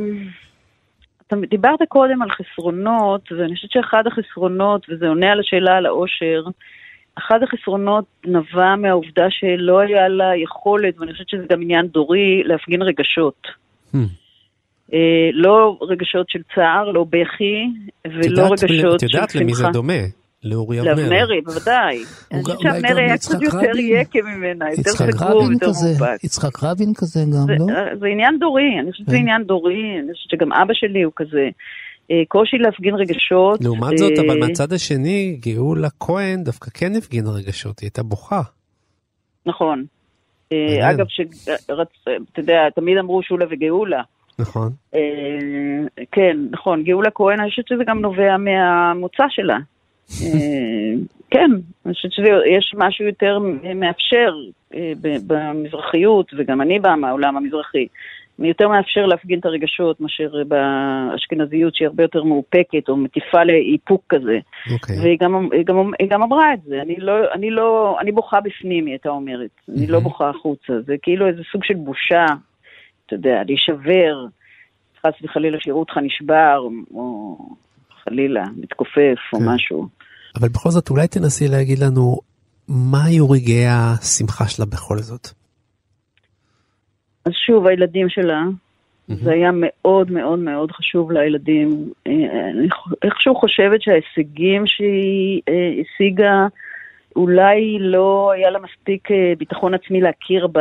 אתה דיברת קודם על חסרונות, ואני חושבת שאחד החסרונות, וזה עונה על השאלה על העושר, אחד החסרונות נבע מהעובדה שלא היה לה יכולת, ואני חושבת שזה גם עניין דורי, להפגין רגשות. Hmm. אה, לא רגשות של צער, לא בכי, ולא יודעת- רגשות של שמחה. את יודעת למי זה דומה? לאורי אבנרי. לאבנרי, בוודאי. אני חושבת גם שאבנרי היה קצת יותר. יקה ממנה, יותר יצחק סגור, רבין יותר כזה, מאופק. יצחק רבין כזה גם, זה, לא? זה עניין דורי, אני חושבת שזה כן. עניין דורי, אני חושבת שגם אבא שלי הוא כזה. אה, קושי להפגין רגשות. לעומת זאת, אה, אבל מהצד השני, גאולה כהן דווקא כן הפגינה רגשות, היא הייתה בוכה. נכון. אה. אגב, אתה יודע, תמיד אמרו שולה וגאולה. נכון. אה, כן, נכון, גאולה כהן, אני חושבת שזה גם נובע מהמוצא שלה. אה, כן, אני חושבת שיש משהו יותר מאפשר אה, במזרחיות, וגם אני באה מהעולם המזרחי, יותר מאפשר להפגין את הרגשות מאשר באשכנזיות שהיא הרבה יותר מאופקת או מטיפה לאיפוק כזה. אוקיי. והיא גם, היא, גם, היא גם אמרה את זה, אני לא, אני לא, אני בוכה בפנים, היא הייתה אומרת, אני לא בוכה החוצה, זה כאילו איזה סוג של בושה, אתה יודע, להישבר, חס וחלילה שיראו אותך נשבר, או חלילה, מתכופף או כן. משהו. אבל בכל זאת, אולי תנסי להגיד לנו, מה היו רגעי השמחה שלה בכל זאת? אז שוב, הילדים שלה, זה היה מאוד מאוד מאוד חשוב לילדים. אה, אני איכשהו חושבת שההישגים שהיא אה, השיגה, אולי לא היה לה מספיק אה, ביטחון עצמי להכיר ב,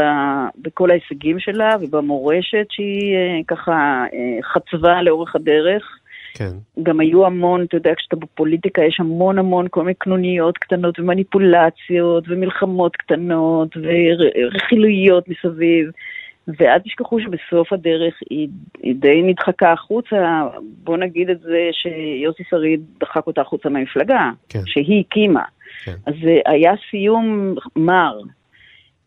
בכל ההישגים שלה ובמורשת שהיא אה, ככה אה, חצבה לאורך הדרך. כן. גם היו המון, אתה יודע, כשאתה בפוליטיקה יש המון המון כל מיני קנוניות קטנות ומניפולציות ומלחמות קטנות ורכילויות מסביב. ואל תשכחו שבסוף הדרך היא, היא די נדחקה החוצה, בוא נגיד את זה שיוסי שריד דחק אותה החוצה מהמפלגה, כן. שהיא הקימה. כן. אז זה היה סיום מר.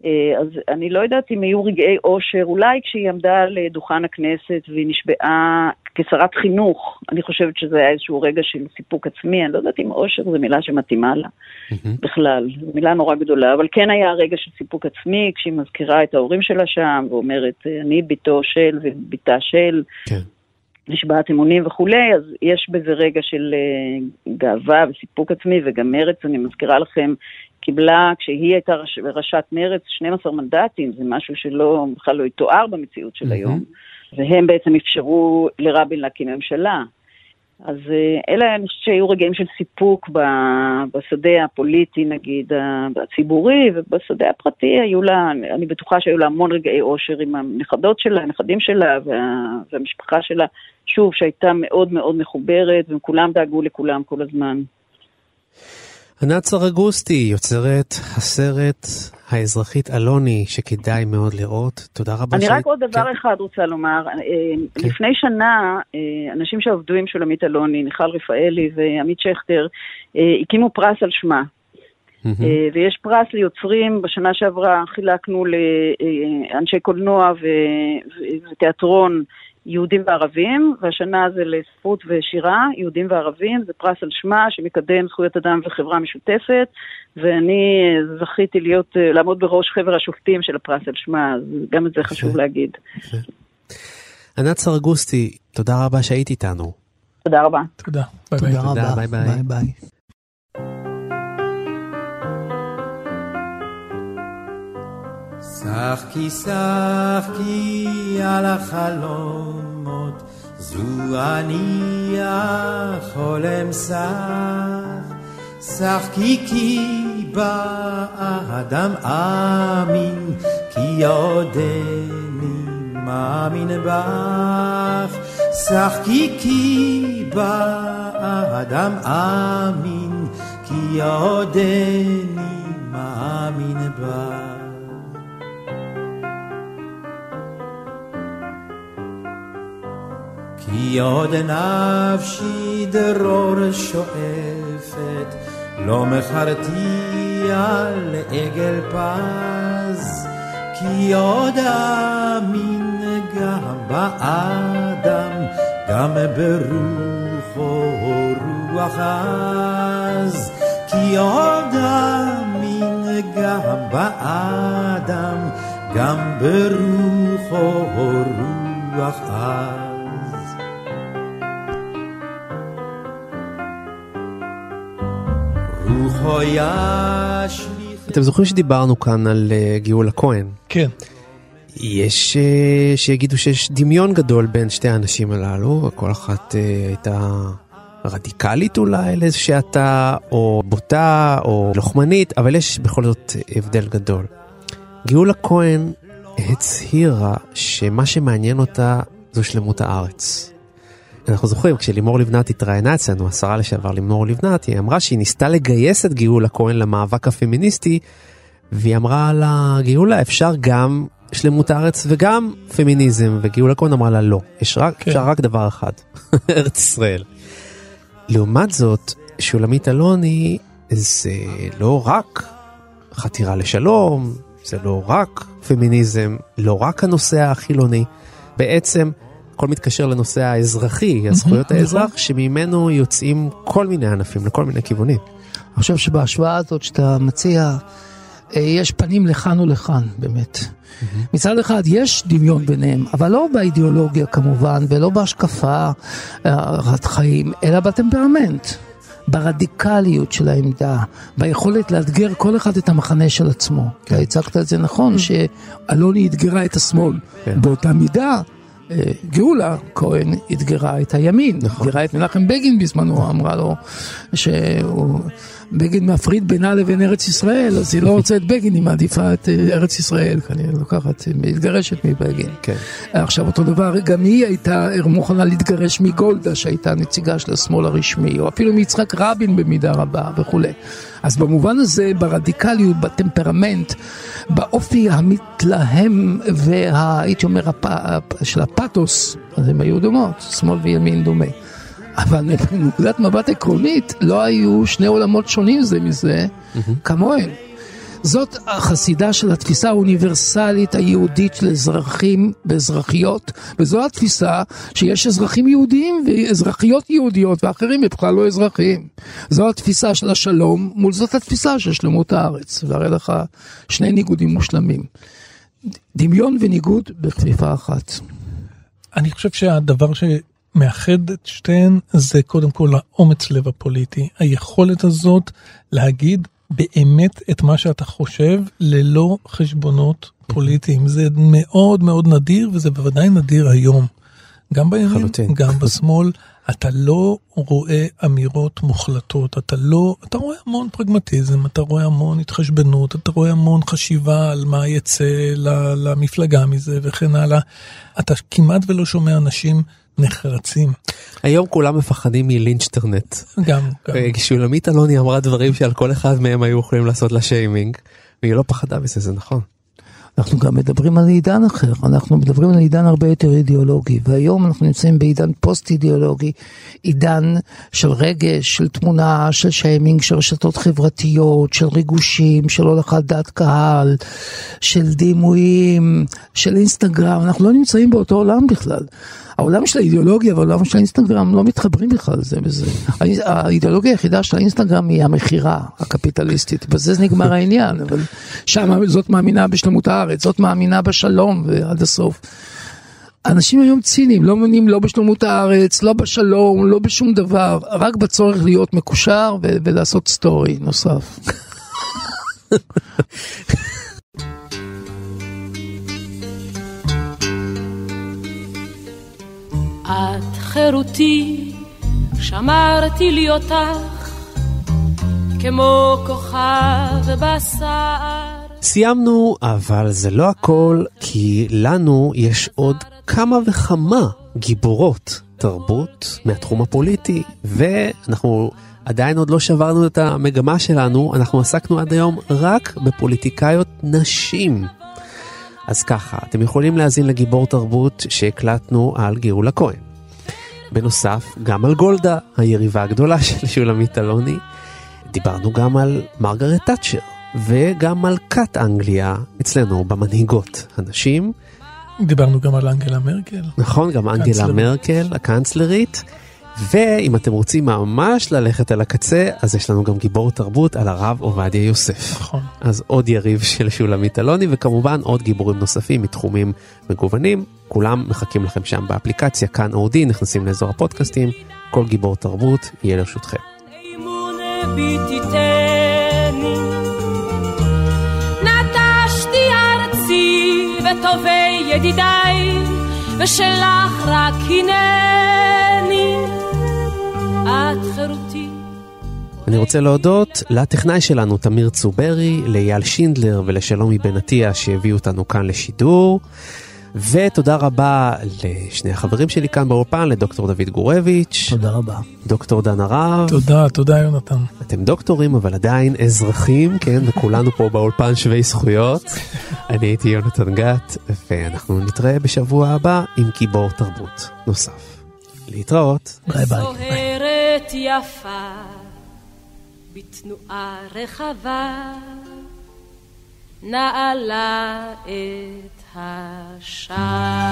אה, אז אני לא יודעת אם היו רגעי אושר, אולי כשהיא עמדה על אה, דוכן הכנסת והיא נשבעה כשרת חינוך, אני חושבת שזה היה איזשהו רגע של סיפוק עצמי, אני לא יודעת אם אושר זו מילה שמתאימה לה בכלל, זו מילה נורא גדולה, אבל כן היה רגע של סיפוק עצמי, כשהיא מזכירה את ההורים שלה שם, ואומרת, אה, אני בתו של ובתה של, כן. נשבעת אמונים וכולי, אז יש בזה רגע של אה, גאווה וסיפוק עצמי, וגם מרץ, אני מזכירה לכם, קיבלה, כשהיא הייתה ראש, ראשת מרץ, 12 מנדטים, זה משהו שלא, בכלל לא יתואר במציאות של היום, והם בעצם אפשרו לרבין להקים ממשלה. אז אה, אלה, אני חושבת שהיו רגעים של סיפוק בשדה הפוליטי, נגיד, הציבורי, ובשדה הפרטי היו לה, אני בטוחה שהיו לה המון רגעי אושר עם הנכדות שלה, הנכדים שלה וה, והמשפחה שלה, שוב, שהייתה מאוד מאוד מחוברת, וכולם דאגו לכולם כל הזמן. ענת סרגוסטי, יוצרת הסרט האזרחית אלוני, שכדאי מאוד לראות. תודה רבה אני רק עוד דבר אחד רוצה לומר. אה, לפני שנה, אה, אנשים שעבדו עם שולמית אלוני, מיכל רפאלי ועמית שכטר, אה, הקימו פרס על שמה. ויש פרס ליוצרים, בשנה שעברה חילקנו לאנשי קולנוע ו- ותיאטרון יהודים וערבים, והשנה זה לספרות ושירה, יהודים וערבים, זה פרס על שמה שמקדם זכויות אדם וחברה משותפת, ואני אה, זכיתי להיות, אה, לעמוד בראש חבר השופטים של הפרס על שמה, אז גם את זה חשוב להגיד. ענת סרגוסטי, תודה רבה שהיית איתנו. תודה רבה. תודה. ביי ביי. תודה תודה, רבה. ביי ביי. שחקי שחקי על החלומות, זו אני החולם שח. שחקי כי באדם אמין, כי עודני מאמין בך. שחקי כי באדם אמין, כי עודני מאמין בך. כי עוד נפשי דרור שואפת, לא מכרתי על עגל פז, כי עוד אמין גם באדם, גם ברוחו רוח עז, כי עוד אמין גם באדם, גם ברוחו רוח עז. אתם זוכרים שדיברנו כאן על אה, גאולה כהן? כן. יש אה, שיגידו שיש דמיון גדול בין שתי האנשים הללו, כל אחת אה, הייתה רדיקלית אולי לאיזה שעתה, או בוטה, או לוחמנית, אבל יש בכל זאת הבדל גדול. גאולה כהן הצהירה שמה שמעניין אותה זו שלמות הארץ. אנחנו זוכרים, כשלימור לבנת התראיינה אצלנו, השרה לשעבר לימור לבנת, היא אמרה שהיא ניסתה לגייס את גאולה כהן למאבק הפמיניסטי, והיא אמרה לה, גאולה, אפשר גם שלמות הארץ וגם פמיניזם, וגאולה כהן אמרה לה, לא, יש רק, כן. אפשר רק דבר אחד, ארץ ישראל. לעומת זאת, שולמית אלוני זה לא רק חתירה לשלום, זה לא רק פמיניזם, לא רק הנושא החילוני, בעצם הכל מתקשר לנושא האזרחי, הזכויות נכון. האזרח, שממנו יוצאים כל מיני ענפים לכל מיני כיוונים. אני חושב שבהשוואה הזאת שאתה מציע, אה, יש פנים לכאן ולכאן, באמת. מצד אחד יש דמיון ביניהם, אבל לא באידיאולוגיה כמובן, ולא בהשקפה הרעת חיים, אלא בטמפרמנט. ברדיקליות של העמדה, ביכולת לאתגר כל אחד את המחנה של עצמו. אתה הצגת את זה נכון, שאלוני אתגרה את השמאל. באותה מידה, אה, גאולה כהן אתגרה את הימין, אתגרה את מנחם בגין בזמנו, אמרה לו שבגין מפריד בינה לבין ארץ ישראל, אז היא לא רוצה את בגין, היא מעדיפה את אה, ארץ ישראל, כנראה לוקחת, היא מתגרשת מבגין. כן. עכשיו אותו דבר, גם היא הייתה מוכנה להתגרש מגולדה שהייתה נציגה של השמאל הרשמי, או אפילו מיצחק רבין במידה רבה וכולי. אז במובן הזה, ברדיקליות, בטמפרמנט, באופי המתלהם והייתי אומר הפ... של הפתוס, אז הם היו דומות, שמאל וימין דומה. אבל מנקודת מבט עקרונית לא היו שני עולמות שונים זה מזה כמוהם. זאת החסידה של התפיסה האוניברסלית היהודית של אזרחים ואזרחיות, וזו התפיסה שיש אזרחים יהודיים ואזרחיות יהודיות ואחרים בכלל לא אזרחים. זו התפיסה של השלום מול זאת התפיסה של שלמות הארץ, והרי לך שני ניגודים מושלמים. דמיון וניגוד בכפיפה אחת. אני חושב שהדבר שמאחד את שתיהן זה קודם כל האומץ לב הפוליטי. היכולת הזאת להגיד באמת את מה שאתה חושב ללא חשבונות פוליטיים. זה מאוד מאוד נדיר וזה בוודאי נדיר היום. גם בימין. גם בשמאל, אתה לא רואה אמירות מוחלטות, אתה לא, אתה רואה המון פרגמטיזם, אתה רואה המון התחשבנות, אתה רואה המון חשיבה על מה יצא למפלגה מזה וכן הלאה. אתה כמעט ולא שומע אנשים נחרצים. היום כולם מפחדים מלינצ'טרנט. גם, גם. אה, שולמית אלוני אמרה דברים שעל כל אחד מהם היו יכולים לעשות לה שיימינג, והיא לא פחדה מזה, זה נכון. אנחנו גם מדברים על עידן אחר, אנחנו מדברים על עידן הרבה יותר אידיאולוגי, והיום אנחנו נמצאים בעידן פוסט אידיאולוגי, עידן של רגש, של תמונה, של שיימינג, של רשתות חברתיות, של ריגושים, של הולכת דעת קהל, של דימויים, של אינסטגרם, אנחנו לא נמצאים באותו עולם בכלל. העולם של האידיאולוגיה והעולם של האינסטגרם לא מתחברים בכלל זה בזה. האידיאולוגיה היחידה של האינסטגרם היא המכירה הקפיטליסטית, בזה זה נגמר העניין, אבל שם זאת מאמינה בשלמות הארץ, זאת מאמינה בשלום ועד הסוף. אנשים היום ציניים, לא מאמינים לא בשלמות הארץ, לא בשלום, לא בשום דבר, רק בצורך להיות מקושר ולעשות סטורי נוסף. את חירותי, שמרתי לי אותך, כמו כוכב בסער. סיימנו, אבל זה לא הכל, כי לנו יש עוד כמה וכמה גיבורות תרבות מהתחום הפוליטי, ואנחנו עדיין עוד לא שברנו את המגמה שלנו, אנחנו עסקנו עד היום רק בפוליטיקאיות נשים. אז ככה, אתם יכולים להאזין לגיבור תרבות שהקלטנו על גאולה כהן. בנוסף, גם על גולדה, היריבה הגדולה של שולמית אלוני. דיברנו גם על מרגרט תאצ'ר, וגם על כת אנגליה אצלנו במנהיגות הנשים. דיברנו גם על אנגלה מרקל. נכון, גם אנגלה. מרקל, הקאנצלרית. ואם אתם רוצים ממש ללכת על הקצה, אז יש לנו גם גיבור תרבות על הרב עובדיה יוסף. נכון. אז עוד יריב של שולמית אלוני, וכמובן עוד גיבורים נוספים מתחומים מגוונים. כולם מחכים לכם שם באפליקציה, כאן אודי, נכנסים לאזור הפודקאסטים, כל גיבור תרבות יהיה לרשותכם. וטובי ידידיי, ושלך רק הנני, את חירותי. אני רוצה להודות לטכנאי שלנו, תמיר צוברי, לאייל שינדלר ולשלומי בן עטיה שהביאו אותנו כאן לשידור. ותודה רבה לשני החברים שלי כאן באולפן, לדוקטור דוד גורביץ'. תודה רבה. דוקטור דן הרב. תודה, תודה יונתן. אתם דוקטורים אבל עדיין אזרחים, כן? וכולנו פה באולפן שווי זכויות. אני הייתי יונתן גת, ואנחנו נתראה בשבוע הבא עם גיבור תרבות נוסף. להתראות. ביי ביי. עת יפה, בתנועה רחבה, נעלה את השער.